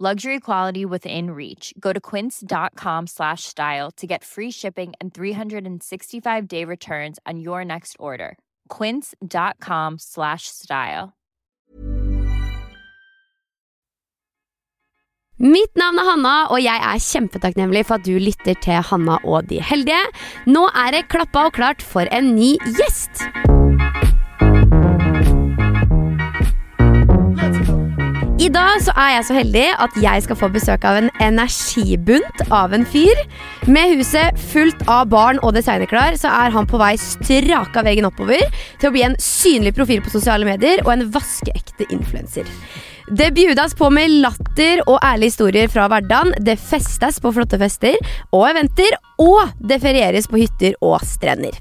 Luxury quality within reach. Go to quince.com slash style to get free shipping and 365-day returns on your next order. quince.com slash style. Mitt navn er Hanna, og jeg er kjempetakknemlig for at du lytter til Hanna og de heldige. Nå er det klappa og klart for en ny gjest. I dag så er jeg så heldig at jeg skal få besøk av en energibunt av en fyr. Med huset fullt av barn og designerklær så er han på vei straka veggen oppover til å bli en synlig profil på sosiale medier og en vaskeekte influenser. Det bjudas på med latter og ærlige historier fra hverdagen. Det festes på flotte fester og eventer, og det ferieres på hytter og strender.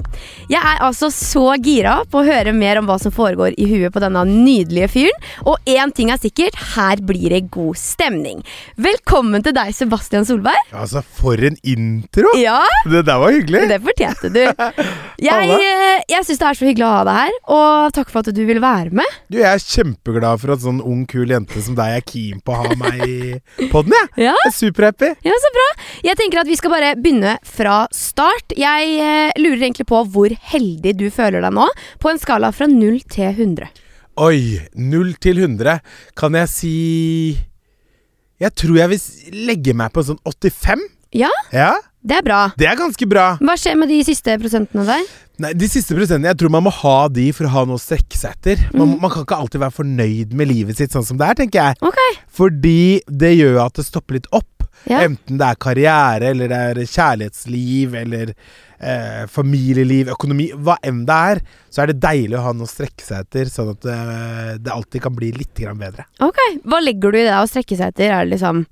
Jeg er altså så gira på å høre mer om hva som foregår i huet på denne nydelige fyren. Og én ting er sikkert, her blir det god stemning. Velkommen til deg, Sebastian Solberg. Altså, for en intro! Ja, Det der var hyggelig. det fortjente du. Jeg, eh, jeg syns det er så hyggelig å ha deg her, og takk for at du vil være med. Du, Jeg er kjempeglad for at sånn ung, kul jente som deg er keen på å ha meg i poden, Jeg. Ja. jeg er superhappy. Ja, så bra. Jeg tenker at vi skal bare begynne fra start. Jeg eh, lurer egentlig på hvor heldig du føler deg nå, på en skala fra 0 til 100. Oi, 0 til 100. Kan jeg si Jeg tror jeg vil legge meg på sånn 85. Ja, Ja, det er bra. det er ganske bra. Hva skjer med de siste prosentene der? Nei, De siste prosentene, jeg tror man må ha de for å ha noe å strekke seg etter. Man, mm. man kan ikke alltid være fornøyd med livet sitt sånn som det er, tenker jeg. Ok. Fordi det gjør at det stopper litt opp. Ja. Enten det er karriere, eller det er kjærlighetsliv, eller eh, familieliv, økonomi, hva enn det er, så er det deilig å ha noe å strekke seg etter, sånn at eh, det alltid kan bli litt grann bedre. Ok, Hva legger du i det å strekke seg etter? Er det liksom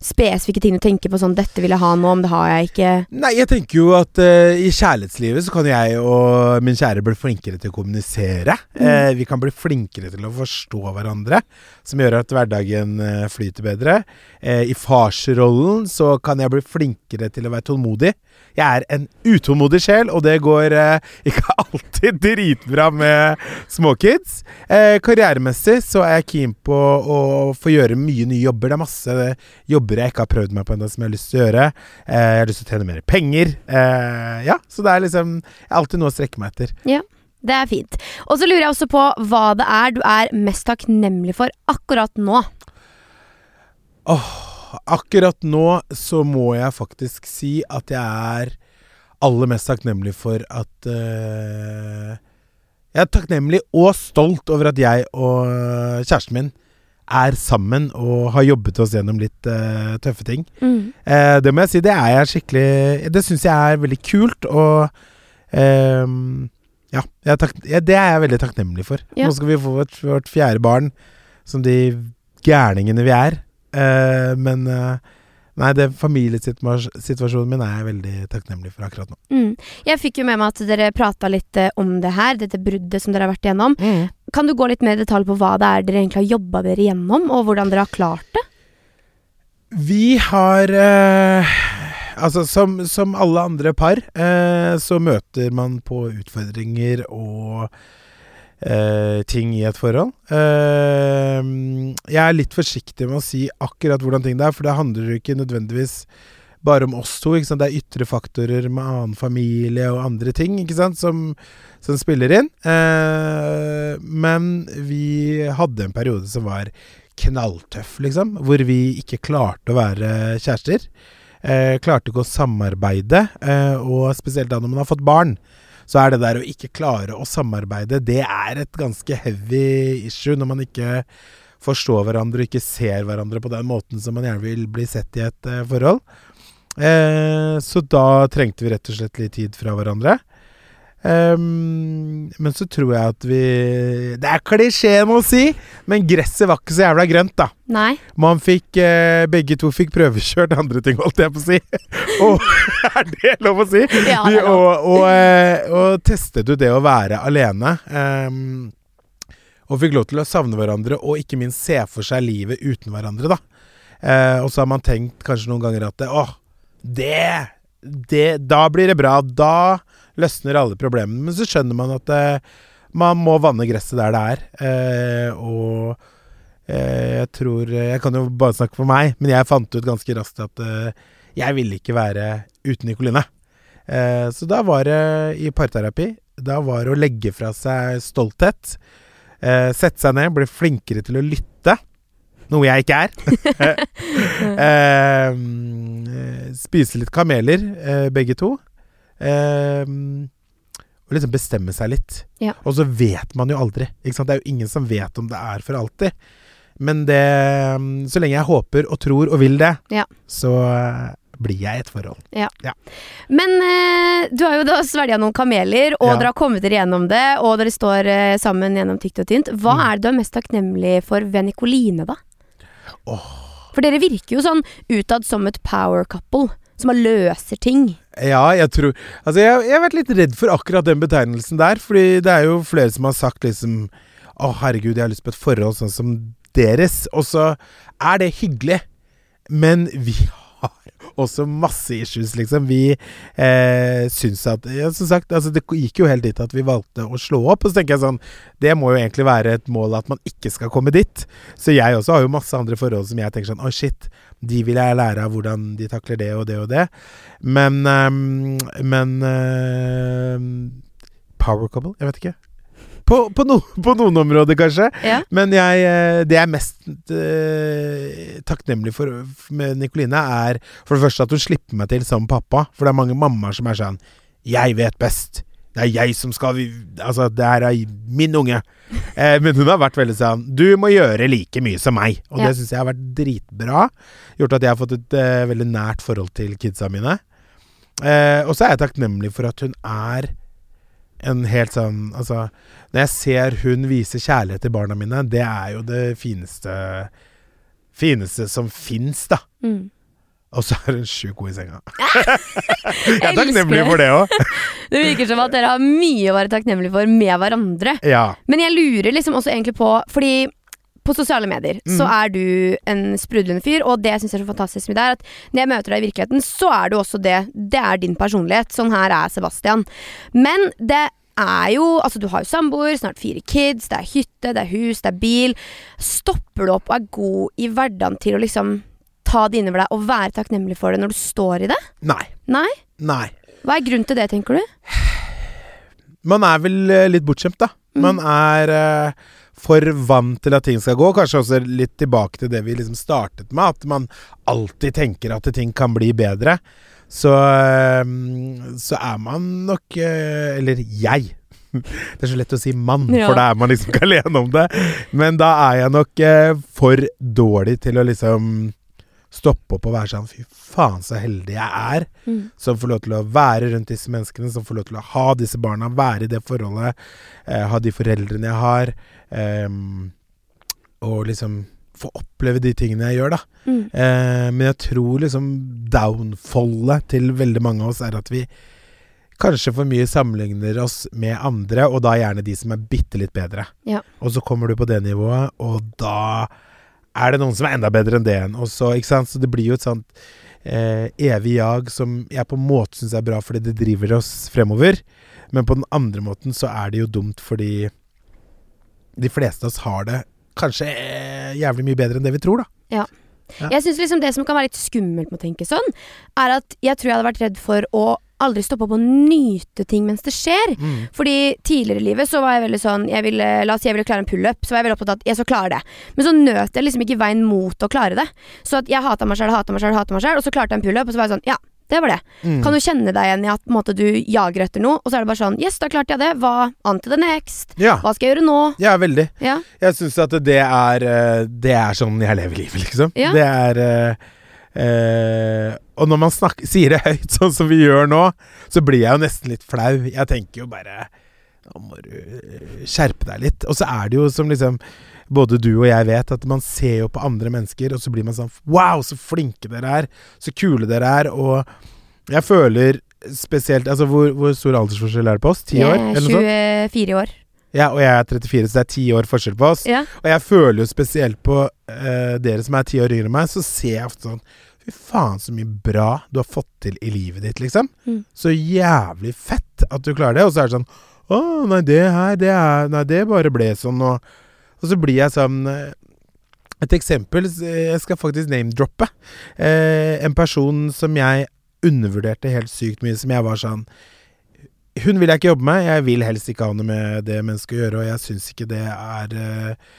spesifikke ting du tenker på sånn 'dette vil jeg ha nå, men det har jeg ikke'? Nei, jeg tenker jo at uh, i kjærlighetslivet så kan jeg og min kjære bli flinkere til å kommunisere. Eh, vi kan bli flinkere til å forstå hverandre, som gjør at hverdagen uh, flyter bedre. I farsrollen så kan jeg bli flinkere til å være tålmodig. Jeg er en utålmodig sjel, og det går eh, ikke alltid dritbra med småkids. Eh, karrieremessig så er jeg keen på å få gjøre mye nye jobber. Det er masse jobber jeg ikke har prøvd meg på ennå som jeg har lyst til å gjøre. Eh, jeg har lyst til å tjene mer penger. Eh, ja, så det er liksom Jeg har alltid noe å strekke meg etter. Ja. Det er fint. Og så lurer jeg også på hva det er du er mest takknemlig for akkurat nå. Akkurat nå så må jeg faktisk si at jeg er aller mest takknemlig for at uh, Jeg er takknemlig og stolt over at jeg og kjæresten min er sammen og har jobbet oss gjennom litt uh, tøffe ting. Mm. Uh, det må jeg si, det er jeg skikkelig Det syns jeg er veldig kult, og ehm, ja, takk, ja, det er jeg veldig takknemlig for. Ja. Nå skal vi få vårt, vårt fjerde barn, som de gærningene vi er. Eh, men uh, Nei, det familiesituasjonen min er jeg veldig takknemlig for akkurat nå. Mm. Jeg fikk jo med meg at dere prata litt eh, om det her, dette bruddet som dere har vært igjennom. Kan du gå litt mer i detalj på hva det er dere egentlig har jobba dere igjennom, og hvordan dere har klart det? Vi har eh, Altså, som, som alle andre par, eh, så møter man på utfordringer og eh, ting i et forhold. Eh, jeg er litt forsiktig med å si akkurat hvordan ting det er, for det handler jo ikke nødvendigvis bare om oss to. Det er ytre faktorer med annen familie og andre ting? Som, som spiller inn. Eh, men vi hadde en periode som var knalltøff, liksom. Hvor vi ikke klarte å være kjærester. Eh, klarte ikke å samarbeide, eh, og spesielt da når man har fått barn. Så er det der å ikke klare å samarbeide, det er et ganske heavy issue når man ikke forstår hverandre ikke ser hverandre på den måten som man gjerne vil bli sett i et eh, forhold. Eh, så da trengte vi rett og slett litt tid fra hverandre. Um, men så tror jeg at vi Det er klisjeen å si, men gresset var ikke så jævla grønt, da. Nei. Man fikk eh, Begge to fikk prøvekjørt andre ting, holdt jeg på å si. og er det lov å si? Ja, Vi, lov. og, og, eh, og testet ut det å være alene. Um, og fikk lov til å savne hverandre, og ikke minst se for seg livet uten hverandre, da. Uh, og så har man tenkt kanskje noen ganger at Å, det, det Da blir det bra. Da løsner alle problemene. Men så skjønner man at eh, man må vanne gresset der det er. Eh, og eh, jeg tror Jeg kan jo bare snakke for meg, men jeg fant ut ganske raskt at eh, jeg ville ikke være uten Nikoline. Eh, så da var det i parterapi. Da var det å legge fra seg stolthet. Eh, sette seg ned, bli flinkere til å lytte. Noe jeg ikke er. eh, spise litt kameler, eh, begge to. Eh, og liksom bestemme seg litt. Ja. Og så vet man jo aldri. Det er jo ingen som vet om det er for alltid. Men det mm, Så lenge jeg håper og tror og vil det, Ja. så eh, blir jeg i et forhold. Ja Men eh, du har jo da svelga noen kameler, og Ja. dere har kommet dere gjennom det, og dere står eh, sammen gjennom tykt og tynt. Hva Mm. er det du er mest takknemlig for ved Nikoline, da? For dere virker jo sånn utad som et power couple, som har løser ting. Ja, jeg tror Altså, jeg, jeg har vært litt redd for akkurat den betegnelsen der, fordi det er jo flere som har sagt liksom Å, herregud, jeg har lyst på et forhold sånn som deres. Og så er det hyggelig, men vi har også masse issues, liksom. Vi eh, syns at ja, Som sagt, altså, det gikk jo helt dit at vi valgte å slå opp. Og så tenker jeg sånn Det må jo egentlig være et mål at man ikke skal komme dit. Så jeg også har jo masse andre forhold som jeg tenker sånn Å, shit. De vil jeg lære av hvordan de takler det og det og det. Men ehm, Men ehm, Power couple? Jeg vet ikke. På, på, no, på noen områder, kanskje. Ja. Men jeg, eh, det jeg er mest eh, takknemlig for med Nikoline, er for det første at hun slipper meg til som pappa. For det er mange mammaer som er sånn 'Jeg vet best'. Det er jeg som skal Altså, det her er min unge. Eh, men hun har vært veldig sånn 'Du må gjøre like mye som meg'. Og Ja. det syns jeg har vært dritbra. Gjort at jeg har fått et eh, veldig nært forhold til kidsa mine. Eh, og så er jeg takknemlig for at hun er en helt sånn Altså, når jeg ser hun vise kjærlighet til barna mine, det er jo det fineste Fineste som fins, da. Mm. Og så er hun sjukt god i senga. Jeg er takknemlig for det òg. Det virker som at dere har mye å være takknemlige for med hverandre. Ja. Men jeg lurer liksom også egentlig på Fordi på sosiale medier så Mhm. er du en sprudlende fyr, og det jeg syns er så fantastisk med deg, er at når jeg møter deg i virkeligheten, så er du også det. Det er din personlighet. Sånn her er Sebastian. Men det er jo Altså, du har jo samboer, snart fire kids, det er hytte, det er hus, det er bil. Stopper du opp og er god i hverdagen til å liksom ta det innover deg og være takknemlig for det når du står i det? Nei. Nei? Nei. Hva er grunnen til det, tenker du? Man er vel eh, litt bortskjemt, da. Man er uh, for vant til at ting skal gå. Kanskje også litt tilbake til det vi liksom startet med, at man alltid tenker at ting kan bli bedre. Så, uh, så er man nok uh, Eller jeg. Det er så lett å si mann, Ja. for da er man liksom ikke alene om det. Men da er jeg nok for dårlig til å liksom stoppe opp og være sånn Fy faen, så heldig jeg er Mm. som får lov til å være rundt disse menneskene, som får lov til å ha disse barna, være i det forholdet, eh, ha de foreldrene jeg har, eh, og liksom få oppleve de tingene jeg gjør, da. Mm. Eh, men jeg tror liksom downfallet til veldig mange av oss er at vi kanskje for mye sammenligner oss med andre, og da gjerne de som er bitte litt bedre. Ja. Og så kommer du på det nivået, og da er det noen som er enda bedre enn det igjen. Og så, ikke sant? Så det blir jo et sånt eh, evig jag som jeg på en måte syns er bra fordi det driver oss fremover. Men på den andre måten så er det jo dumt fordi de fleste av oss har det kanskje eh, jævlig mye bedre enn det vi tror, da. Ja. Jeg synes liksom Det som kan være litt skummelt med å tenke sånn, er at jeg tror jeg hadde vært redd for å aldri stoppe opp og nyte ting mens det skjer. Mm. Fordi tidligere i livet så var jeg veldig sånn jeg ville, La oss si jeg ville klare en pullup, så var jeg veldig opptatt av at jeg skal klare det. Men så nøt jeg liksom ikke veien mot å klare det. Så jeg hata meg sjøl, hata meg sjøl, hata meg sjøl, og så klarte jeg en pullup, og så var jeg sånn Ja, det var det. Mm. Kan du kjenne deg igjen i at måte, du jager etter noe, og så er det bare sånn Yes, da klarte jeg det. Hva on to the next? Ja. Hva skal jeg gjøre nå? ja, veldig. Ja. Jeg syns at det er eh, Det er sånn jeg lever livet, liksom. Ja. Det er eh, eh, Og når man snakker, sier det høyt, sånn som vi gjør nå, så blir jeg jo nesten litt flau. Jeg tenker jo bare Nå må du skjerpe deg litt. Og så er det jo som liksom både du og jeg vet, at man ser jo på andre mennesker, og så blir man sånn Wow, så flinke dere er! Så kule dere er! Og jeg føler spesielt Altså, hvor, hvor stor aldersforskjell er det på oss? Ti år? Eller er noe sånt? 24 år. Ja, og jeg er 34, så det er ti år forskjell på oss. Ja. Og jeg føler jo spesielt på uh, dere som er ti år yngre enn meg, så ser jeg ofte sånn Fy faen, så mye bra du har fått til i livet ditt, liksom. Mm. Så jævlig fett at du klarer det. Og så er det sånn Å, nei, det her, det er Nei, det bare ble sånn, og Og så blir jeg sånn eh, Et eksempel Jeg skal faktisk name-droppe. Eh, en person som jeg undervurderte helt sykt mye, som jeg var sånn hun vil jeg ikke jobbe med. Jeg vil helst ikke ha noe med det mennesket å gjøre, og jeg syns ikke det er eh,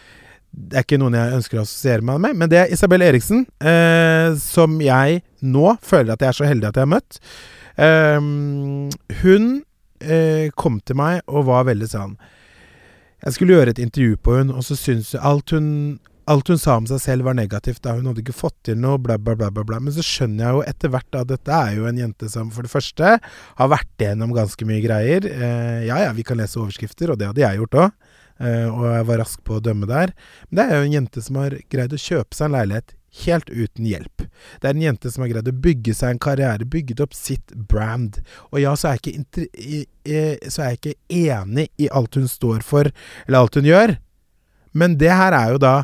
Det er ikke noen jeg ønsker å assosiere meg med. Men det er Isabel Eriksen, eh, som jeg nå føler at jeg er så heldig at jeg har møtt. Eh, hun eh, kom til meg og var veldig sånn Jeg skulle gjøre et intervju på hun, og så syntes jeg alt hun Alt hun sa om seg selv var negativt. da Hun hadde ikke fått til noe, bla, bla, bla. bla, bla. Men så skjønner jeg jo etter hvert at dette er jo en jente som for det første har vært igjennom ganske mye greier. Eh, ja ja, vi kan lese overskrifter, og det hadde jeg gjort òg. Eh, og jeg var rask på å dømme der. Men det er jo en jente som har greid å kjøpe seg en leilighet helt uten hjelp. Det er en jente som har greid å bygge seg en karriere, bygget opp sitt brand. Og ja, så er jeg ikke, ikke enig i alt hun står for, eller alt hun gjør. Men det her er jo da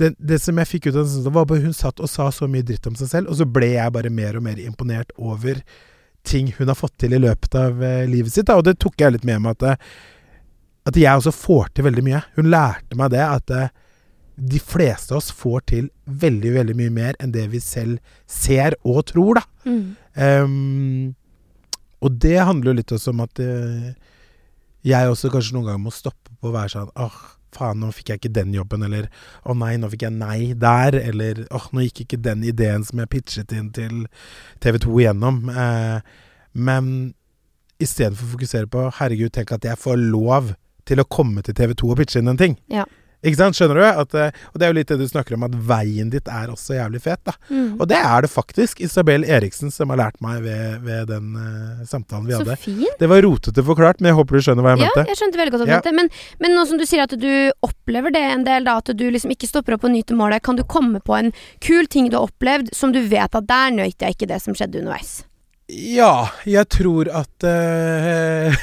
det, det som jeg fikk ut av det, var at hun satt og sa så mye dritt om seg selv, og så ble jeg bare mer og mer imponert over ting hun har fått til i løpet av eh, livet sitt. Da. Og det tok jeg litt med meg at, eh, at jeg også får til veldig mye. Hun lærte meg det at eh, de fleste av oss får til veldig, veldig mye mer enn det vi selv ser og tror, da. Mm. Um, og det handler jo litt også om at uh, jeg også kanskje noen ganger må stoppe på å være sånn åh, faen, nå fikk jeg ikke den jobben, eller å nei, nå fikk jeg nei der, eller åh, nå gikk ikke den ideen som jeg pitchet inn til TV 2 igjennom. Uh, men istedenfor å fokusere på herregud, tenk at jeg får lov til å komme til TV 2 og pitche inn en ting. Ja. Ikke sant? Skjønner du? At, eh, og det er jo litt det du snakker om, at veien ditt er også jævlig fet, da. Mm. Og det er det faktisk Isabel Eriksen som har lært meg ved, ved den uh, samtalen vi Så hadde. Fin. Det var rotete forklart, men jeg håper du skjønner hva jeg Ja, mente. jeg skjønte veldig godt hva du Ja. mente. Men, men nå som du sier at du opplever det en del, da, at du liksom ikke stopper opp og nyter målet, kan du komme på en kul ting du har opplevd som du vet at der nøt jeg ikke det som skjedde underveis? Ja, jeg tror at eh,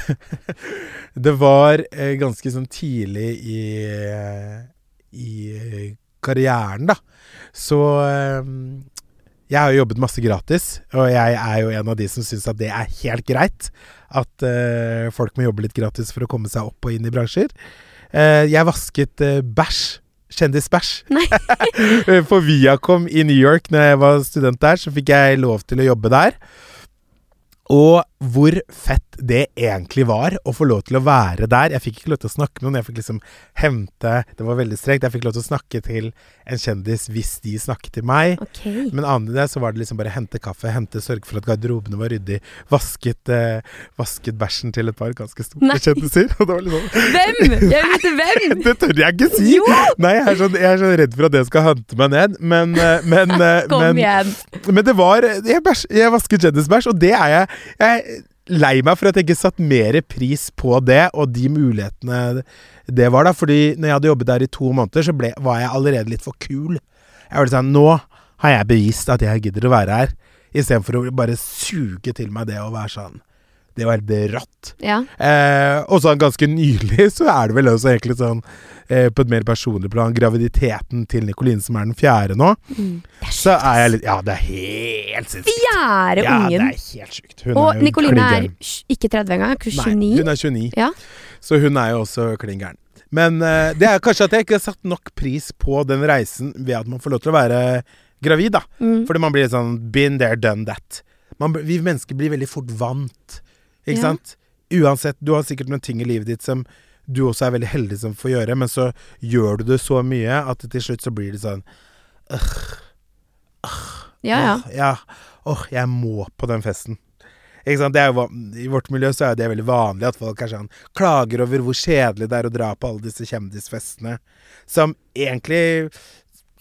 Det var eh, ganske sånn tidlig i, eh, i karrieren, da. Så jeg har jo jobbet masse gratis, og jeg er jo en av de som syns at det er helt greit. At folk må jobbe litt gratis for å komme seg opp og inn i bransjer. Jeg vasket bæsj. Kjendisbæsj. For Viacom i New York, når jeg var student der, så fikk jeg lov til å jobbe der. Og hvor fett det egentlig var å få lov til å være der. Jeg fikk ikke lov til å snakke med noen. Jeg fikk liksom hente Det var veldig strengt. Jeg fikk lov til å snakke til en kjendis hvis de snakket til meg. Okay. Men annet enn det så var det liksom bare hente kaffe, hente, sørge for at garderobene var ryddig. Vasket, eh, vasket bæsjen til et par ganske store Nei. kjendiser. Og det var sånn Hvem? Jeg vil vite hvem! Det tør jeg ikke si! Jo! Nei, jeg er, så, jeg er så redd for at det skal hante meg ned. Men, eh, men, eh, Kom men, igjen. men det var Jeg, bæsj, jeg vasket kjendisbæsj, og det er jeg Jeg lei meg for at jeg ikke satt mer pris på det, og de mulighetene det var, da. Fordi når jeg hadde jobbet der i to måneder, så ble, var jeg allerede litt for kul. Jeg var litt sånn Nå har jeg bevist at jeg gidder å være her, istedenfor å bare suge til meg det å være sånn. Det var helt rått. Ja. Eh, og sånn ganske nylig så er det vel også egentlig sånn eh, på et mer personlig plan graviditeten til Nikoline, som er den fjerde nå. Mm. Er Så er jeg litt Ja, det er helt sinnssykt. Fjerde Ja, det er helt sykt. Hun Og er Nikoline er ikke 30 engang, er ikke Nei, hun er 29. Ja. Så hun er jo også klin gæren. Men eh, det er kanskje at jeg ikke har satt nok pris på den reisen ved at man får lov til å være gravid, da. Mm. Fordi man blir sånn been there, done that. man, Vi mennesker blir veldig fort vant, ikke Ja. sant? Uansett, du har sikkert noen ting i livet ditt som du også er veldig heldig som får gjøre, men så gjør du det så mye at til slutt så blir det sånn Øh, Ja, ja. Åh, ja. Åh, jeg må på den festen. Ikke sant? Det jo, I vårt miljø så er det veldig vanlig at folk er sånn, klager over hvor kjedelig det er å dra på alle disse kjendisfestene. Som egentlig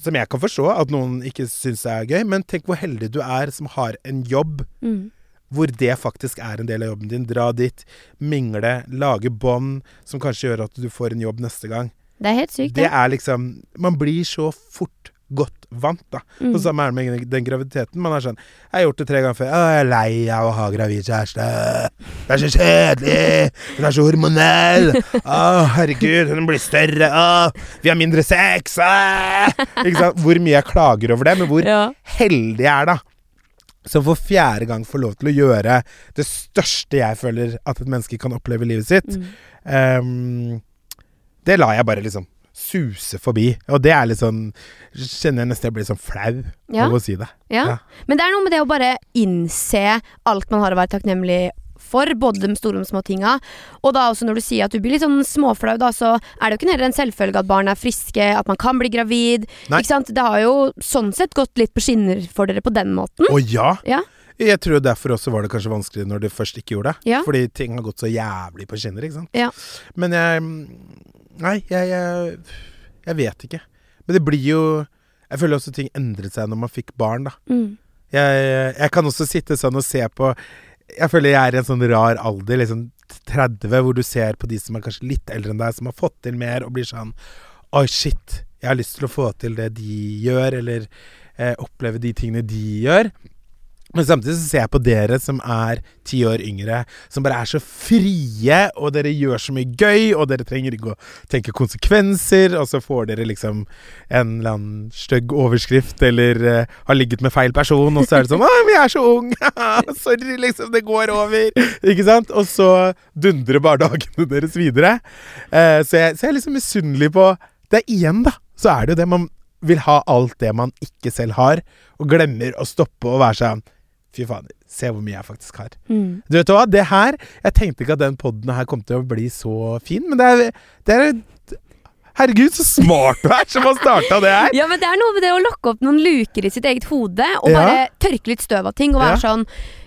Som jeg kan forstå at noen ikke syns er gøy, men tenk hvor heldig du er som har en jobb Mm. Hvor det faktisk er en del av jobben din. Dra dit, mingle, lage bånd som kanskje gjør at du får en jobb neste gang. Det er helt sykt, Det det. er liksom Man blir så fort godt vant, da. Mm. Og samme er det med den graviditeten. Man er sånn Jeg har gjort det tre ganger før. «Å, Jeg er lei av å ha gravid kjæreste. Det er så kjedelig. Hun er så hormonell. Å, herregud, hun blir større. Å, vi har mindre sex. Å. Ikke sant? Hvor mye jeg klager over det, men hvor Ja. heldig jeg er, da. Som for fjerde gang får lov til å gjøre det største jeg føler at et menneske kan oppleve i livet sitt. Mm. Um, det lar jeg bare liksom suse forbi. Og det er litt sånn Kjenner jeg nesten jeg blir sånn flau Ja. av å si det. Ja. Ja. Men det er noe med det å bare innse alt man har å være takknemlig for, både de store og de små tinga. Og da også når du sier at du blir litt sånn småflau, da, så er det jo ikke heller en selvfølge at barn er friske, at man kan bli gravid. Nei. Ikke sant? Det har jo sånn sett gått litt på skinner for dere på den måten. Å ja, Ja. jeg tror derfor også var det kanskje vanskelig når det først ikke gjorde det. Ja. Fordi ting har gått så jævlig på skinner, ikke sant. Ja. Men jeg Nei, jeg, jeg Jeg vet ikke. Men det blir jo Jeg føler også ting endret seg når man fikk barn, da. Mm. Jeg, jeg kan også sitte sånn og se på Jeg føler jeg er i en sånn rar alder, liksom 30, hvor du ser på de som er kanskje litt eldre enn deg, som har fått til mer, og blir sånn Oi, shit. Jeg har lyst til å få til det de gjør, eller eh, oppleve de tingene de gjør. Men samtidig så ser jeg på dere som er ti år yngre, som bare er så frie, og dere gjør så mye gøy, og dere trenger ikke å tenke konsekvenser, og så får dere liksom en eller annen stygg overskrift, eller uh, har ligget med feil person, og så er det sånn 'Å, vi er så ung!' Sorry, liksom, det går over. Ikke sant? Og så dundrer bare dagene deres videre. Uh, så, jeg, så jeg er liksom misunnelig på Det er igjen, da, så er det jo det. Man vil ha alt det man ikke selv har, og glemmer å stoppe og være sånn Fy fader, se hvor mye jeg faktisk har. Mm. Du vet hva, det her Jeg tenkte ikke at den poden her kom til å bli så fin, men det er, det er Herregud, så smart du er som har starta det her! Ja, men det er noe med det å lokke opp noen luker i sitt eget hode, og Ja. bare tørke litt støv av ting, og være Ja. sånn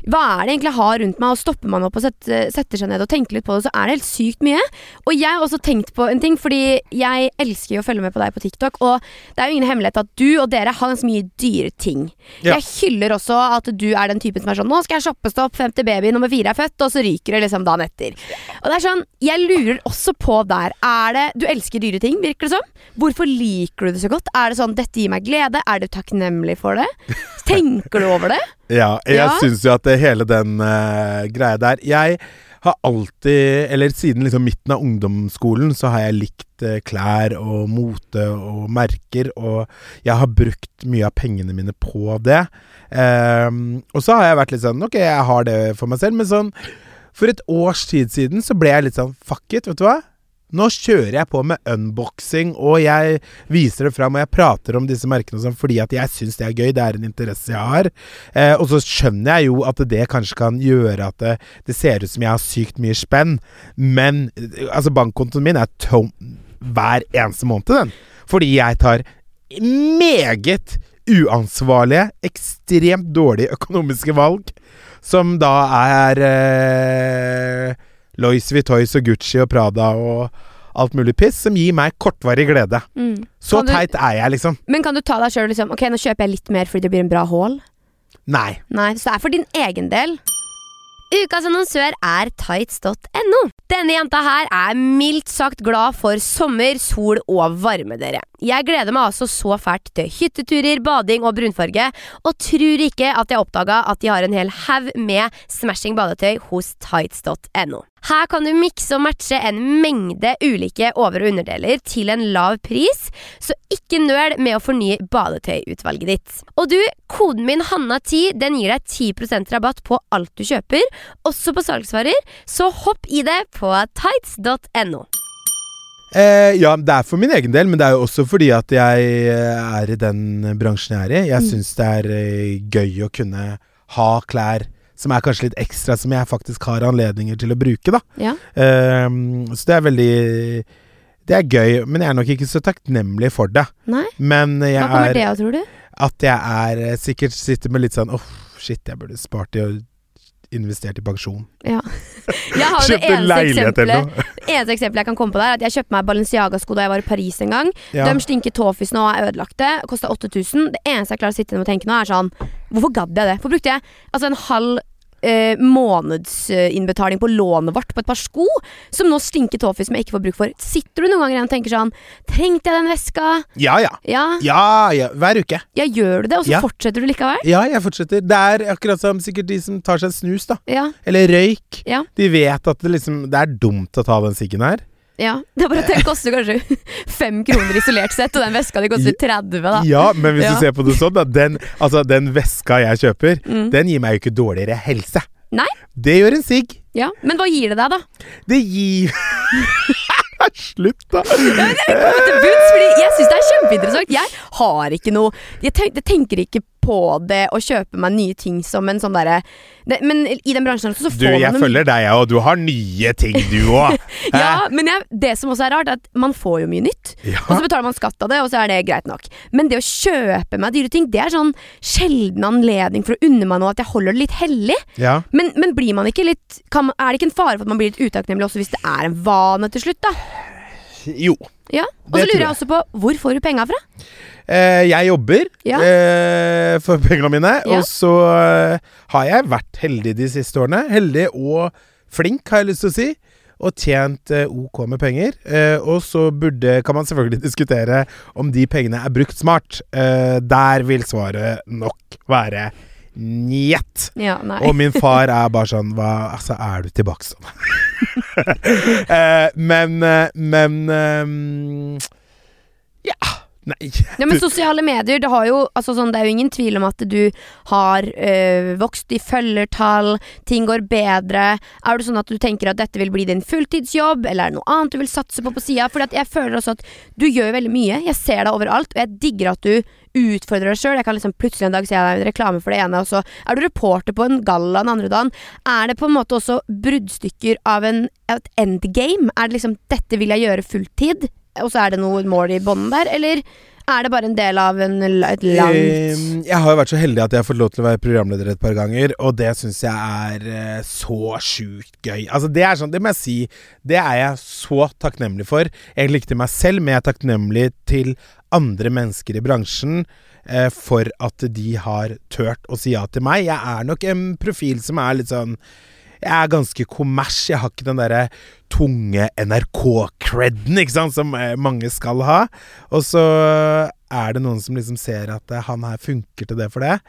Hva er det egentlig jeg har rundt meg? Og stopper man opp og setter, setter seg ned og tenker litt på det, så er det helt sykt mye. Og jeg har også tenkt på en ting, fordi jeg elsker jo å følge med på deg på TikTok, og det er jo ingen hemmelighet at du og dere har ganske mye dyre ting. Ja. Jeg hyller også at du er den typen som er sånn Nå skal jeg shoppestopp stopp, femte baby nummer fire er født, og så ryker det liksom dagen etter. Og det er sånn, jeg lurer også på der. Er det Du elsker dyre ting, virker det som. Hvorfor liker du det så godt? Er det sånn 'dette gir meg glede'? Er du takknemlig for det? Tenker du over det? Ja, jeg Ja. syns jo at det, hele den uh, greia der Jeg har alltid, eller siden liksom midten av ungdomsskolen, så har jeg likt uh, klær og mote og merker, og jeg har brukt mye av pengene mine på det. Um, og så har jeg vært litt sånn Ok, jeg har det for meg selv, men sånn For et års tid siden så ble jeg litt sånn Fuck it, vet du hva? Nå kjører jeg på med unboxing, og jeg viser det fram, og jeg prater om disse merkene sånn fordi at jeg syns det er gøy. Det er en interesse jeg har. Eh, og så skjønner jeg jo at det kanskje kan gjøre at det, det ser ut som jeg har sykt mye spenn, men eh, altså bankkontoen min er tom hver eneste måned, den. Fordi jeg tar meget uansvarlige, ekstremt dårlige økonomiske valg, som da er eh, Lois Vitois og Gucci og Prada og alt mulig piss, som gir meg kortvarig glede. Mm. Så du- teit er jeg, liksom. Men kan du ta deg sjøl liksom Ok, nå kjøper jeg litt mer fordi det blir en bra haul? Nei. Nei, så det er for din egen del. Ukas annonsør er tights.no. Denne jenta her er mildt sagt glad for sommer, sol og varme, dere. Jeg gleder meg altså så fælt til hytteturer, bading og brunfarge, og tror ikke at jeg oppdaga at de har en hel haug med smashing badetøy hos tights.no. Her kan du mikse og matche en mengde ulike over- og underdeler til en lav pris, så ikke nøl med å fornye badetøyutvalget ditt. Og du, koden min Hanna10 den gir deg 10% rabatt på alt du kjøper, også på salgsvarer, så hopp i det på tights.no. Eh, ja, det er for min egen del, men det er jo også fordi at jeg eh, er i den bransjen jeg er i. Jeg Mm. syns det er eh, gøy å kunne ha klær som er kanskje litt ekstra, som jeg faktisk har anledninger til å bruke, da. Ja. Um, så det er veldig Det er gøy, men jeg er nok ikke så takknemlig for det. Nei? Men jeg Hva kommer er det av, tror du? At jeg er eh, sikkert sitter med litt sånn Åh, shit, jeg burde spart i og investert i pensjon. Ja. Jeg har det eneste eksempelet eneste eksempelet jeg kan komme på der, er at jeg kjøpte meg Balenciaga-sko da jeg var i Paris en gang. Ja. De stinker tåfis nå, er ødelagte. Kosta 8000. Det eneste jeg klarer å sitte igjen og tenke nå, er sånn Hvorfor gadd jeg det? Hvorfor brukte jeg altså en halv eh, månedsinnbetaling på lånet vårt på et par sko som nå stinker tåfis som jeg ikke får bruk for? Sitter du noen ganger igjen og tenker sånn Trengte jeg den veska? ja, ja. Ja, Ja, ja. Hver uke. ja gjør du det? Og så Ja. fortsetter du likevel? Ja, jeg fortsetter. Det er akkurat som sikkert de som tar seg en snus, da. Ja. Eller røyk. Ja. De vet at det liksom Det er dumt å ta den siggen her. Ja. Det er bare at den koster kanskje fem kroner isolert sett, og den veska di koster 30, da. Ja, men hvis Ja. du ser på det sånn, da. Den, altså, den veska jeg kjøper, Mm. den gir meg jo ikke dårligere helse. Nei. Det gjør en sigg. Ja. Men hva gir det deg, da? Det gir Slutt, da. til bunns, fordi jeg syns det er kjempeinteressant. Jeg har ikke noe jeg tenker ikke på det å kjøpe meg nye ting som en sånn derre Men i den bransjen også, så Du, får jeg man Jeg følger deg, og du har nye ting, du òg. Ja, men jeg, det som også er rart, er at man får jo mye nytt. Og så betaler man skatt av det, og så er det greit nok. Men det å kjøpe meg dyre ting, det er sånn sjelden anledning for å unne meg noe at jeg holder det litt hellig. Ja. Men, men blir man ikke litt man, Er det ikke en fare for at man blir litt utakknemlig også hvis det er en vane til slutt, da? Jo. Ja. Og så lurer jeg. jeg også på hvor får du penga fra? Eh, jeg jobber Ja. eh, for pengene mine, Ja. og så eh, har jeg vært heldig de siste årene. Heldig og flink, har jeg lyst til å si. Og tjent eh, OK med penger. Eh, og så burde, kan man selvfølgelig diskutere om de pengene er brukt smart. Eh, der vil svaret nok være njet. Ja. Og min far er bare sånn Hva Altså, er du tilbake sånn? eh, men Men um, Ja. Nei. Ja, men sosiale medier, det, jo, altså sånn, det er jo ingen tvil om at du har øh, vokst i følgertall, ting går bedre. Er det sånn at du tenker at dette vil bli din fulltidsjobb, eller er det noe annet du vil satse på på sida? For jeg føler også at du gjør veldig mye. Jeg ser deg overalt, og jeg digger at du utfordrer deg sjøl. Jeg kan liksom plutselig en dag se deg i reklame for det ene, og så er du reporter på en galla den andre dagen. Er det på en måte også bruddstykker av en, et endgame? Er det liksom 'dette vil jeg gjøre fulltid'? Og så er det noe mål i bånden der, eller er det bare en del av en, et langt Jeg har jo vært så heldig at jeg har fått lov til å være programleder et par ganger, og det syns jeg er eh, så sjukt gøy. Altså Det er sånn, det må jeg si, det er jeg så takknemlig for. Jeg likte meg selv, men jeg er takknemlig til andre mennesker i bransjen eh, for at de har turt å si ja til meg. Jeg er nok en profil som er litt sånn jeg er ganske kommers. Jeg har ikke den derre tunge NRK-creden, ikke sant, som eh, mange skal ha. Og så er det noen som liksom ser at eh, han her funker til det for det.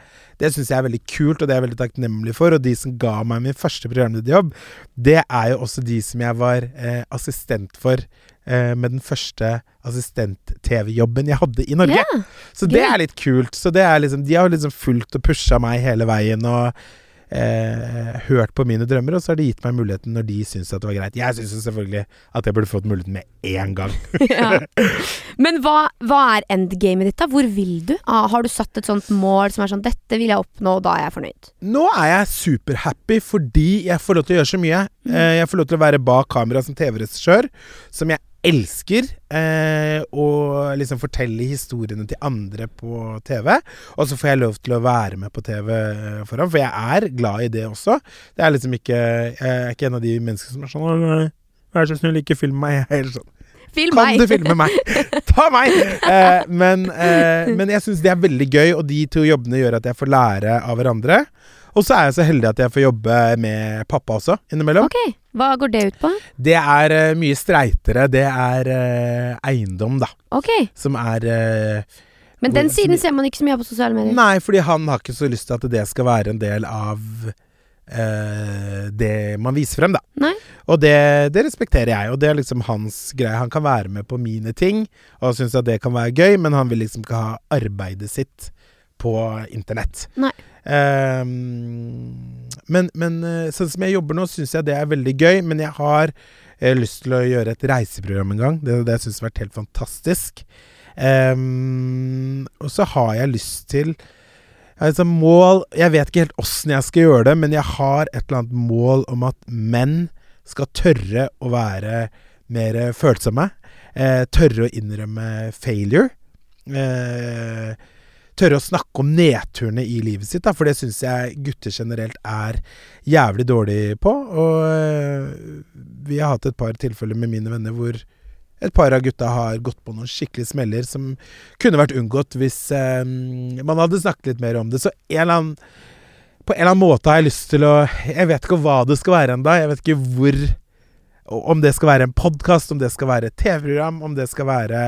Det syns jeg er veldig kult, og det er jeg veldig takknemlig for. Og de som ga meg min første programlederjobb, det er jo også de som jeg var eh, assistent for eh, med den første assistent-TV-jobben jeg hadde i Norge. Yeah. så det er litt kult. Så det er liksom, de har liksom fulgt og pusha meg hele veien. og eh, hørt på mine drømmer, og så har de gitt meg muligheten når de syns at det var greit. Jeg syns selvfølgelig at jeg burde fått muligheten med én gang. ja. Men hva, hva er endgamet ditt, da? Hvor vil du? Ah, har du satt et sånt mål som er sånn 'dette vil jeg oppnå, og da er jeg fornøyd'? Nå er jeg superhappy fordi jeg får lov til å gjøre så mye. Eh, jeg får lov til å være bak kamera som TV-regissør, som jeg elsker. Eh, å liksom fortelle historiene til andre på TV. Og så får jeg lov til å være med på TV foran, for jeg er glad i det også. Det er liksom ikke Jeg er ikke en av de menneskene som er sånn Vær så snill, ikke film meg. Jeg er helt sånn Film Kan meg! du filme meg? Ta meg! Eh, men, eh, men jeg syns det er veldig gøy, og de to jobbene gjør at jeg får lære av hverandre. Og så er jeg så heldig at jeg får jobbe med pappa også, innimellom. Ok, Hva går det ut på? Det er uh, mye streitere. Det er uh, eiendom, da. Ok, Som er uh, Men den Hvor- siden ser man ikke så mye av på sosiale medier. Nei, fordi han har ikke så lyst til at det skal være en del av det man viser frem, da. Nei. Og det, det respekterer jeg, og det er liksom hans greie. Han kan være med på mine ting, og syns at det kan være gøy, men han vil liksom ikke ha arbeidet sitt på internett. Nei. Ehm, men, men eh, sånn som jeg jobber nå, syns jeg det er veldig gøy, men jeg har eh, lyst til å gjøre et reiseprogram en gang. Det, det syns jeg har vært helt fantastisk. Um, og så har jeg lyst til sånt mål Jeg vet ikke helt åssen jeg skal gjøre det, men jeg har et eller annet mål om at menn skal tørre å være mer følsomme. Eh, tørre å innrømme failure. Eh, tørre å snakke om nedturene i livet sitt, da, for det syns jeg gutter generelt er jævlig dårlig på. Og eh, vi har hatt et par tilfeller med mine venner hvor et par av gutta har gått på noen skikkelig smeller som kunne vært unngått hvis eh, man hadde snakket litt mer om det. Så en eller annen, på en eller annen måte har jeg lyst til å Jeg vet ikke hva det skal være ennå. Jeg vet ikke hvor Om det skal være en podkast, om det skal være et TV-program, om det skal være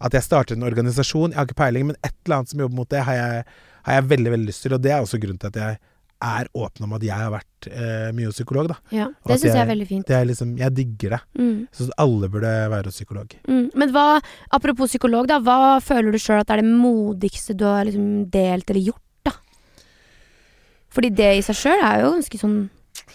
at jeg starter en organisasjon. Jeg har ikke peiling, men et eller annet som jobber mot det, har jeg, har jeg veldig veldig lyst til. Og det er også grunnen til at jeg er åpen om at jeg har vært eh, mye hos psykolog, da. Ja, det syns jeg er veldig fint. Det er liksom, jeg digger det. Mm. Så alle burde være hos psykolog. Mm. Men hva, apropos psykolog, da. Hva føler du sjøl at er det modigste du har liksom delt eller gjort, da? Fordi det i seg sjøl er jo ganske sånn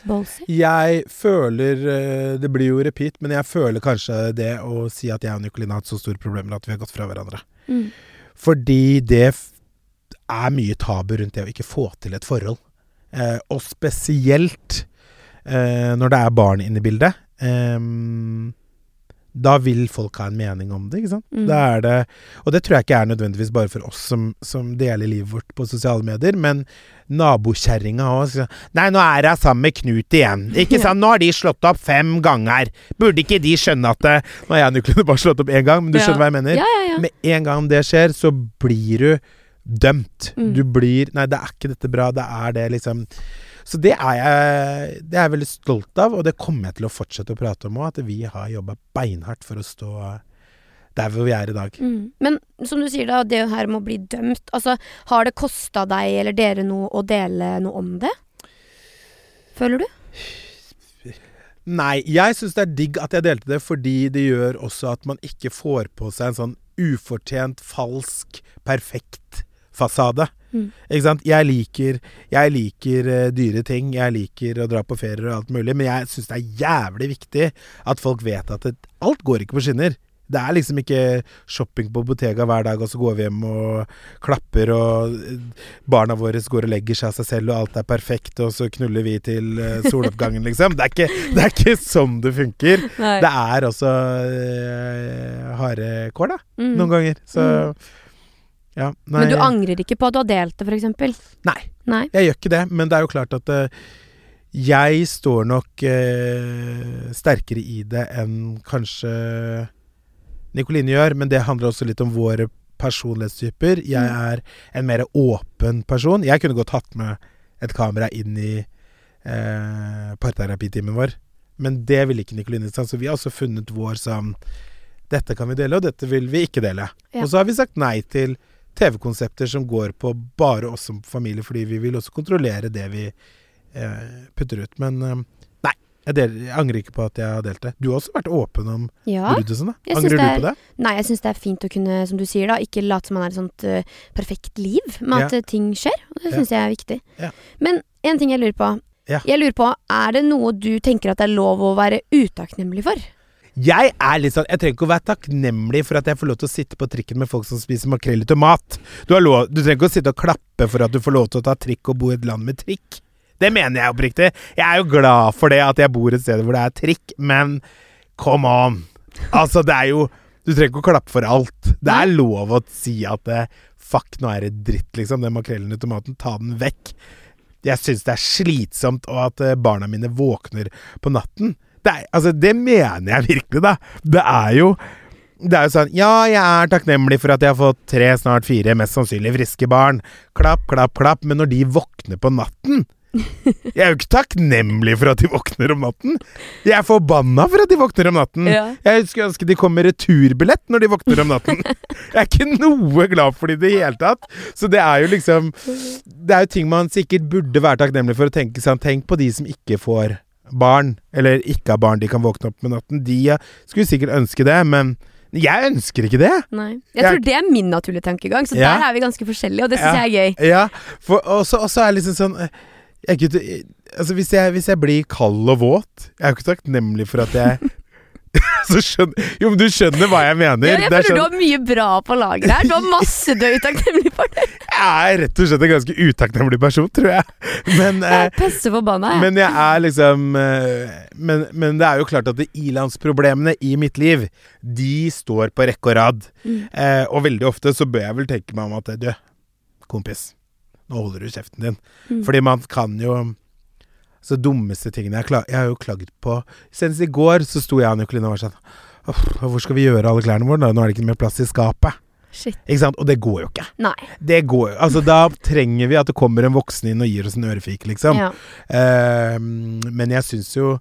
ballsy. Jeg føler eh, Det blir jo repeat, men jeg føler kanskje det å si at jeg og Nicoline har hatt så store problemer at vi har gått fra hverandre. Mm. Fordi det er mye tabu rundt det å ikke få til et forhold. Eh, og spesielt eh, når det er barn inne i bildet. Ehm, da vil folk ha en mening om det, ikke sant. Mm. Da er det, og det tror jeg ikke er nødvendigvis bare for oss som, som deler livet vårt på sosiale medier, men nabokjerringa òg. Nei, nå er hun sammen med Knut igjen. Ikke sant? Nå har de slått opp fem ganger. Burde ikke de skjønne at det Nå har jeg nøklene bare slått opp én gang, men du Ja. skjønner hva jeg mener? Ja, ja, ja. Med en gang det skjer, så blir du dømt. Mm. Du blir Nei, det er ikke dette bra. Det er det, liksom. Så det er jeg Det er jeg veldig stolt av, og det kommer jeg til å fortsette å prate om òg. At vi har jobba beinhardt for å stå der hvor vi er i dag. Mm. Men som du sier, da, det her med å bli dømt. Altså, har det kosta deg eller dere noe å dele noe om det? Føler du? Nei, jeg syns det er digg at jeg delte det, fordi det gjør også at man ikke får på seg en sånn ufortjent, falsk, perfekt fasade. Mm. Ikke sant? Jeg liker, jeg liker eh, dyre ting. Jeg liker å dra på ferier og alt mulig. Men jeg syns det er jævlig viktig at folk vet at det, alt går ikke på skinner. Det er liksom ikke shopping på Bottega hver dag, og så går vi hjem og klapper, og eh, barna våre går og legger seg av seg selv, og alt er perfekt, og så knuller vi til eh, soloppgangen, liksom. Det er ikke, det er ikke sånn det funker. Nei. Det er også øh, harde kår, da. Mm. Noen ganger. Så ja. Men du angrer ikke på at du har delt det, f.eks.? Nei. Nei. Jeg gjør ikke det, men det er jo klart at uh, jeg står nok uh, sterkere i det enn kanskje Nikoline gjør, men det handler også litt om våre personlighetstyper. Jeg Mm. er en mer åpen person. Jeg kunne godt hatt med et kamera inn i eh, parterapitimen vår, men det ville ikke Nikoline. Så vi har også funnet vår sånn Dette kan vi dele, og dette vil vi ikke dele. Ja. Og så har vi sagt nei til TV-konsepter som går på bare oss som familie, fordi vi vil også kontrollere det vi eh, putter ut. Men eh, nei, jeg, del, jeg angrer ikke på at jeg har delt det. Du har også vært åpen om Ja. bruddet sånn. Angrer det du er- på det? Nei, jeg syns det er fint å kunne, som du sier, da, ikke late som man er et sånt uh, perfekt liv, men at eh, ting skjer. Og det Ja. jeg er viktig. Ja. Men en ting jeg lurer på. Jeg lurer på, Er det noe du tenker at det er lov å være utakknemlig for? Jeg er litt sånn Jeg trenger ikke å være takknemlig for at jeg får lov til å sitte på trikken med folk som spiser makrell i tomat. Du, har lov, du trenger ikke å sitte og klappe for at du får lov til å ta trikk og bo i et land med trikk. Det mener jeg oppriktig. Jeg er jo glad for det at jeg bor et sted hvor det er trikk, men come on. Altså, det er jo Du trenger ikke å klappe for alt. Det er lov å si at det, fuck, nå er det dritt, liksom. Den makrellen i tomaten, ta den vekk. Jeg syns det er slitsomt, og at eh, barna mine våkner på natten. Det, er, altså, det mener jeg virkelig, da. Det er jo det er jo sånn Ja, jeg er takknemlig for at jeg har fått tre, snart fire, mest sannsynlig friske barn. Klapp, klapp, klapp. Men når de våkner på natten Jeg er jo ikke takknemlig for at de våkner om natten. Jeg er forbanna for at de våkner om natten. Ja. Jeg skulle ønske de kom med returbillett når de våkner om natten. Jeg er ikke noe glad for det i det hele tatt. Så det er jo liksom Det er jo ting man sikkert burde være takknemlig for å tenke sånn Tenk på de som ikke får barn, eller ikke har barn de kan våkne opp med natten. De eh, skulle sikkert ønske det, men jeg ønsker ikke det. Nei. Jeg Jeg- tror det er min naturlige tankegang, så Ja. der er vi ganske forskjellige, og det syns Ja. jeg er gøy. Ja, også, også er det liksom sånn eh, jeg, er altså hvis, jeg, hvis jeg blir kald og våt Jeg er jo ikke takknemlig for at jeg så skjønner Jo, men du skjønner hva jeg mener. Ja, jeg er føler sånn- du har mye bra på lager her. Du har masse du er utakknemlig for. Det Jeg er rett og slett en ganske utakknemlig person, tror jeg. Men, jeg er pesse forbanna. jeg. men jeg er liksom eh, men, men det er jo klart at ilandsproblemene i mitt liv, de står på rekke og rad. Mm. Eh, og veldig ofte så bør jeg vel tenke meg om at du, kompis, nå holder du kjeften din. Mm. Fordi man kan jo Så dummeste tingene jeg, jeg har jo klagd på Senest i går så sto jeg og Nicoline og var sånn Hvor skal vi gjøre alle klærne våre? Nå er det ikke mer plass i skapet. Shit. Ikke sant? Og det går jo ikke. Nei. Det går jo Altså, da trenger vi at det kommer en voksen inn og gir oss en ørefik, liksom. Ja. Uh, men jeg syns jo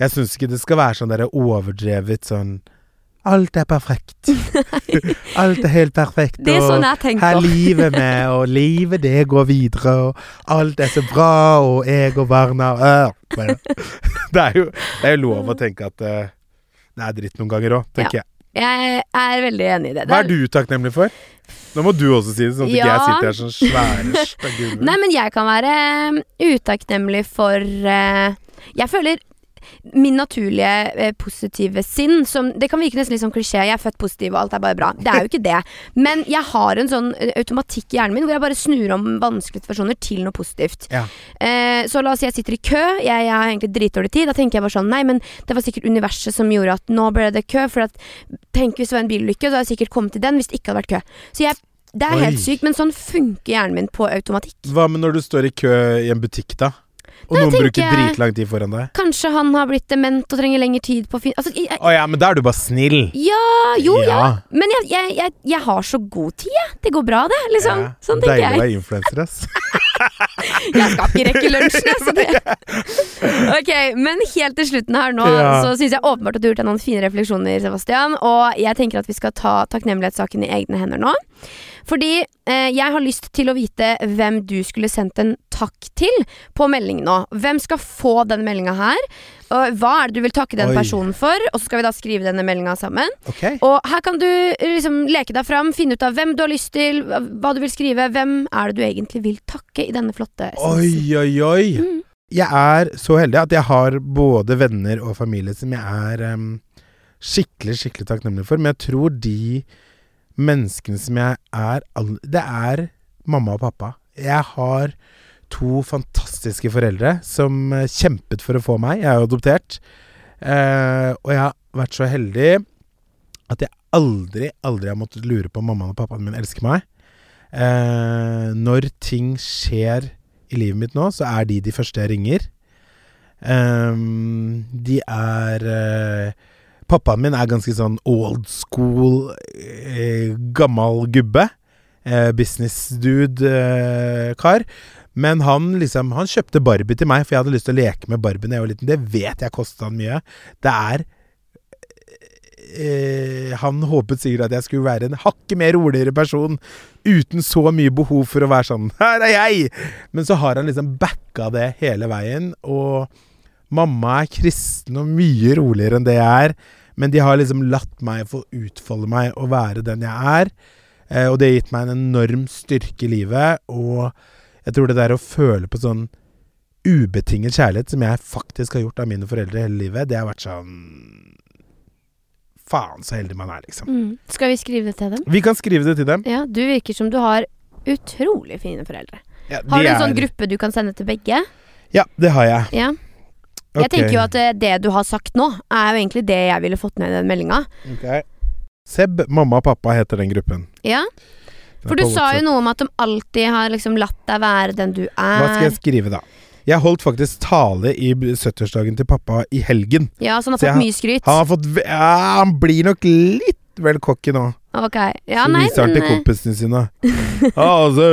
Jeg syns ikke det skal være sånn der overdrevet sånn Alt er perfekt. Alt er helt perfekt. Det er sånn jeg tenker. her livet med, og livet det går videre, og alt er så bra, og jeg og barna øh. Det er jo det er jo lov å tenke at uh, det er dritt noen ganger òg, tenker jeg. Jeg er veldig enig i det. Hva Det er du takknemlig for? Nå må du også si det, sånn at ikke Ja. jeg sitter her sånn svære stygge Nei, men jeg kan være um, utakknemlig for uh, Jeg føler min naturlige eh, positive sinn som, Det kan virke nesten litt sånn klisjé. Jeg er født positiv, og alt er bare bra. Det er jo ikke det. Men jeg har en sånn eh, automatikk i hjernen min hvor jeg bare snur om vanskelige situasjoner til noe positivt. Ja. Eh, så la oss si jeg sitter i kø. Jeg, jeg har egentlig dritdårlig tid. Da tenker jeg bare sånn Nei, men det var sikkert universet som gjorde at nå ble det kø. For at Tenk hvis det var en bilulykke, så hadde jeg sikkert kommet til den hvis det ikke hadde vært kø. Så jeg det er Oi. helt sykt, men sånn funker hjernen min på automatikk. Hva med når du står i kø i en butikk, da? Og noen jeg bruker dritlang tid foran deg? Kanskje han har blitt dement og trenger lengre tid på å finne Altså, jeg, Å ja, men da er du bare snill. ja, jo, ja. Ja. Men jeg, jeg, jeg, jeg har så god tid, jeg. Det går bra, det. Liksom. Ja, Sånn tenker Deilig å jeg. være influenser, ass. Jeg skal ikke rekke lunsjen, altså. Ok, men helt til slutten her nå, Ja. så syns jeg åpenbart at du har gjort deg noen fine refleksjoner, Sebastian. Og jeg tenker at vi skal ta takknemlighetssaken i egne hender nå. Fordi eh, jeg har lyst til å vite hvem du skulle sendt en takk til på melding nå. Hvem skal få den meldinga her? Og hva er det du vil takke den Oi. personen for? Og så skal vi da skrive denne meldinga sammen. Okay. Og her kan du eh, liksom leke deg fram, finne ut av hvem du har lyst til, hva du vil skrive. Hvem er det du egentlig vil takke i denne flotte Oi, essensen? oi, oi. Mm. Jeg er så heldig at jeg har både venner og familie som jeg er um, skikkelig, skikkelig takknemlig for. Men jeg tror de menneskene som jeg er Det er mamma og pappa. Jeg har to fantastiske foreldre som eh, kjempet for å få meg. Jeg er jo adoptert. Eh, og jeg har vært så heldig at jeg aldri, aldri har måttet lure på om mammaen og pappaen min elsker meg. Eh, når ting skjer i livet mitt nå, så er de de første jeg ringer. Eh, de er eh, Pappaen min er ganske sånn old school, eh, gammal gubbe. Eh, business dude-kar. Men han liksom Han kjøpte Barbie til meg, for jeg hadde lyst til å leke med Barbie da jeg var liten. Det vet jeg kosta han mye. Det er eh, Han håpet sikkert at jeg skulle være en hakket mer roligere person uten så mye behov for å være sånn 'Her er jeg!' Men så har han liksom backa det hele veien. Og mamma er kristen og mye roligere enn det jeg er. Men de har liksom latt meg få utfolde meg og være den jeg er. Eh, og det har gitt meg en enorm styrke i livet. Og jeg tror det der å føle på sånn ubetinget kjærlighet, som jeg faktisk har gjort av mine foreldre hele livet, det har vært sånn Faen, så heldig man er, liksom. Mm. Skal vi skrive det til dem? Vi kan skrive det til dem. Ja, du virker som du har utrolig fine foreldre. Ja, Har du en er- sånn gruppe du kan sende til begge? Ja, det har jeg. Ja. Jeg tenker jo at eh, det du har sagt nå, er jo egentlig det jeg ville fått ned i den meldinga. Ok. Seb, mamma og pappa heter den gruppen. Ja. For du sa jo noe om at de alltid har liksom latt deg være den du er. Hva skal jeg skrive, da? Jeg holdt faktisk tale i b- 70-årsdagen til pappa i helgen. Ja, så han har jeg fått har- mye skryt. Han har fått ja, Han blir nok litt vel cocky nå. Ok. Ja, så nei, viser han til eh, kompisene sine. Ja, altså,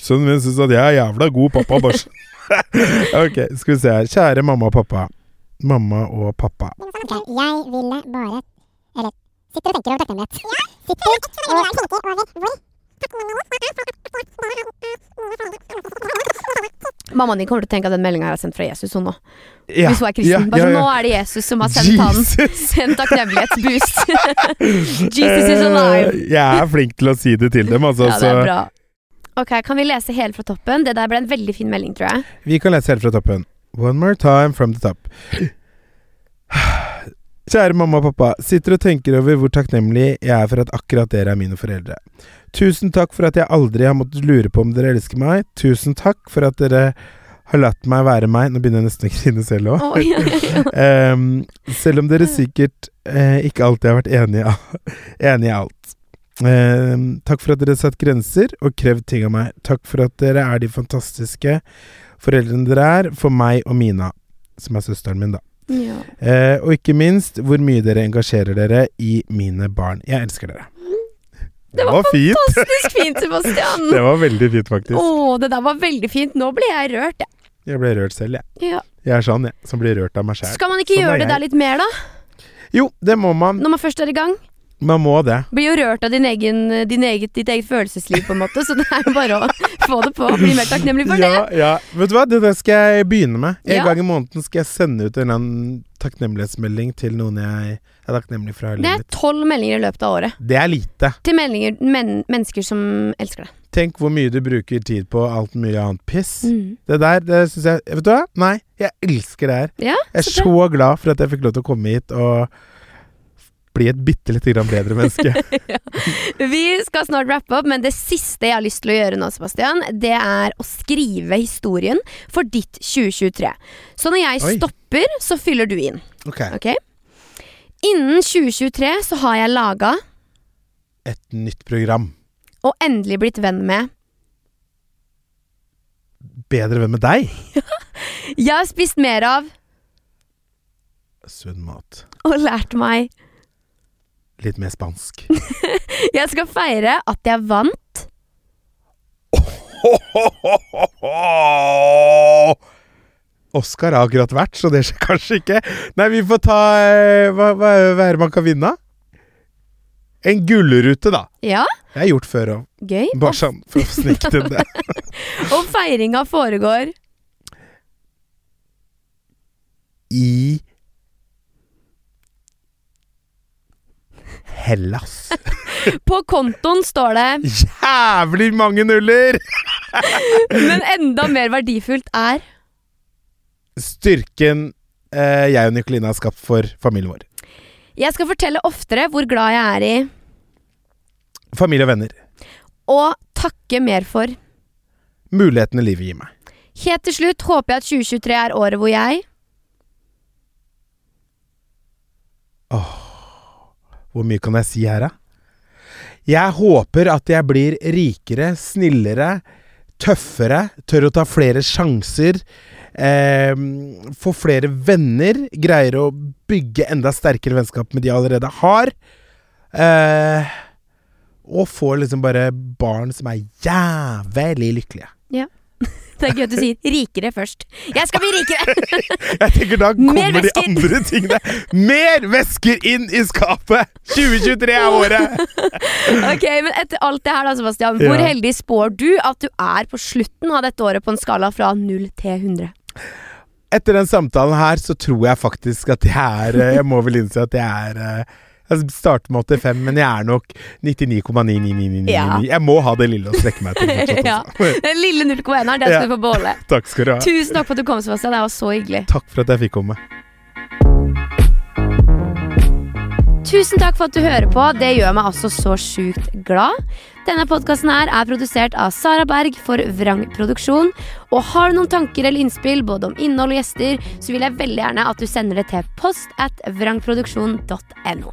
Sønnen min syns at jeg er jævla god pappa. Bare. ok, skal vi se her. Kjære mamma og pappa. Mamma og pappa. Okay, jeg ville bare Eller sitter og tenker over takknemlighet. Sitter og tenker over hvor Mammaen din kommer til å tenke at den meldinga er sendt fra Jesus, hun nå. Ja, Hvis hun er kristen. ja, Bare ja, nå er det Jesus som har sendt han Jesus! en takknemlighetsboost. Jesus is alive. Eh, Jeg er flink til å si det til dem, altså. Ja, det er så bra. Ok, Kan vi lese helt fra toppen? Det der ble en veldig fin melding, tror jeg. vi kan lese helt fra toppen. One more time from the top. Kjære mamma og pappa, sitter og tenker over hvor takknemlig jeg er for at akkurat dere er mine foreldre. Tusen takk for at jeg aldri har måttet lure på om dere elsker meg. Tusen takk for at dere har latt meg være meg. Nå begynner jeg nesten å grine selv òg. Oh, ja, ja. um, selv om dere sikkert eh, ikke alltid har vært enige, enige i alt. Ehm, takk for at dere satt grenser og krevd ting av meg. Takk for at dere er de fantastiske foreldrene dere er for meg og Mina, som er søsteren min, da. Ja. Eh, og ikke minst hvor mye dere engasjerer dere i mine barn. Jeg elsker dere. Det var fint! Fantastisk fint, Sebastian! Det var veldig fint, faktisk. Å, det der var veldig fint. Nå ble jeg rørt, jeg. Jeg ble rørt selv, jeg. Ja. Jeg er sånn, jeg. Som blir rørt av meg sjæl. Skal man ikke Sånn gjøre det der litt mer, da? Jo, det må man. Når man først er i gang? Man må det. Blir jo rørt av din egen, din eget, ditt eget følelsesliv, på en måte. Så det er jo bare å få det på. Bli mer takknemlig for Ja, det. ja. Vet du hva, det det skal jeg begynne med. En Ja. gang i måneden skal jeg sende ut en takknemlighetsmelding til noen jeg er takknemlig for. Det er tolv meldinger i løpet av året. Det er lite. Til meldinger, men, mennesker som elsker deg. Tenk hvor mye du bruker tid på alt mye annet piss. Mm. Det der, det syns jeg Vet du hva? Nei, jeg elsker det her. Ja, Jeg er så så glad for at jeg fikk lov til å komme hit og bli et bitte lite grann bedre menneske. Vi skal snart rappe opp, men det siste jeg har lyst til å gjøre nå, Sebastian, det er å skrive historien for ditt 2023. Så når jeg Oi. stopper, så fyller du inn. Ok. okay? Innen 2023 så har jeg laga Et nytt program. og endelig blitt venn med Bedre venn med deg. Jeg har spist mer av Sunn mat. og lært meg Litt mer spansk. Jeg skal feire at jeg vant. Oscar har akkurat vært, så det skjer kanskje ikke. Nei, vi får ta eh, Hva, hva, er det man kan vinne? En gullrute, da. Ja, Det har jeg gjort før òg. Bare sånn for å snike til det. Og feiringa foregår I Hellas. På kontoen, står det. Jævlig mange nuller! Men enda mer verdifullt er Styrken eh, jeg og Nicoline har skapt for familien vår. Jeg skal fortelle oftere hvor glad jeg er i, Familie og venner. og takke mer for. Mulighetene livet gir meg. Helt til slutt håper jeg at 2023 er året hvor jeg Hvor mye kan jeg si her, da? Jeg håper at jeg blir rikere, snillere, tøffere, tør å ta flere sjanser. Eh, få flere venner. Greier å bygge enda sterkere vennskap med de jeg allerede har. Eh, og få liksom bare barn som er jævlig lykkelige. Det er gøy at du sier 'rikere' først. Jeg skal bli rikere! Jeg tenker da kommer de andre tingene. Mer vesker inn i skapet! 2023 er året! ok, Men etter alt det her, da, Sebastian, hvor Ja. heldig spår du at du er på slutten av dette året på en skala fra 0 til 100? Etter den samtalen her så tror jeg faktisk at jeg er eh, Jeg må vel innse at jeg er eh, Jeg starter med 85, men jeg er nok 99,99999. Ja. Jeg må ha det lille å strekke meg til fortsatt. Ja. altså. Den lille 0,1-eren, den skal du få beholde. Takk skal du ha. Tusen takk for at du kom, Sebastian. Det var så hyggelig. Takk for at jeg fikk komme. Tusen takk for at du hører på. Det gjør meg altså så sjukt glad. Denne podkasten er produsert av Sara Berg for Vrang Produksjon. Og har du noen tanker eller innspill både om innhold og gjester, så vil jeg veldig gjerne at du sender det til post at vrangproduksjon.no.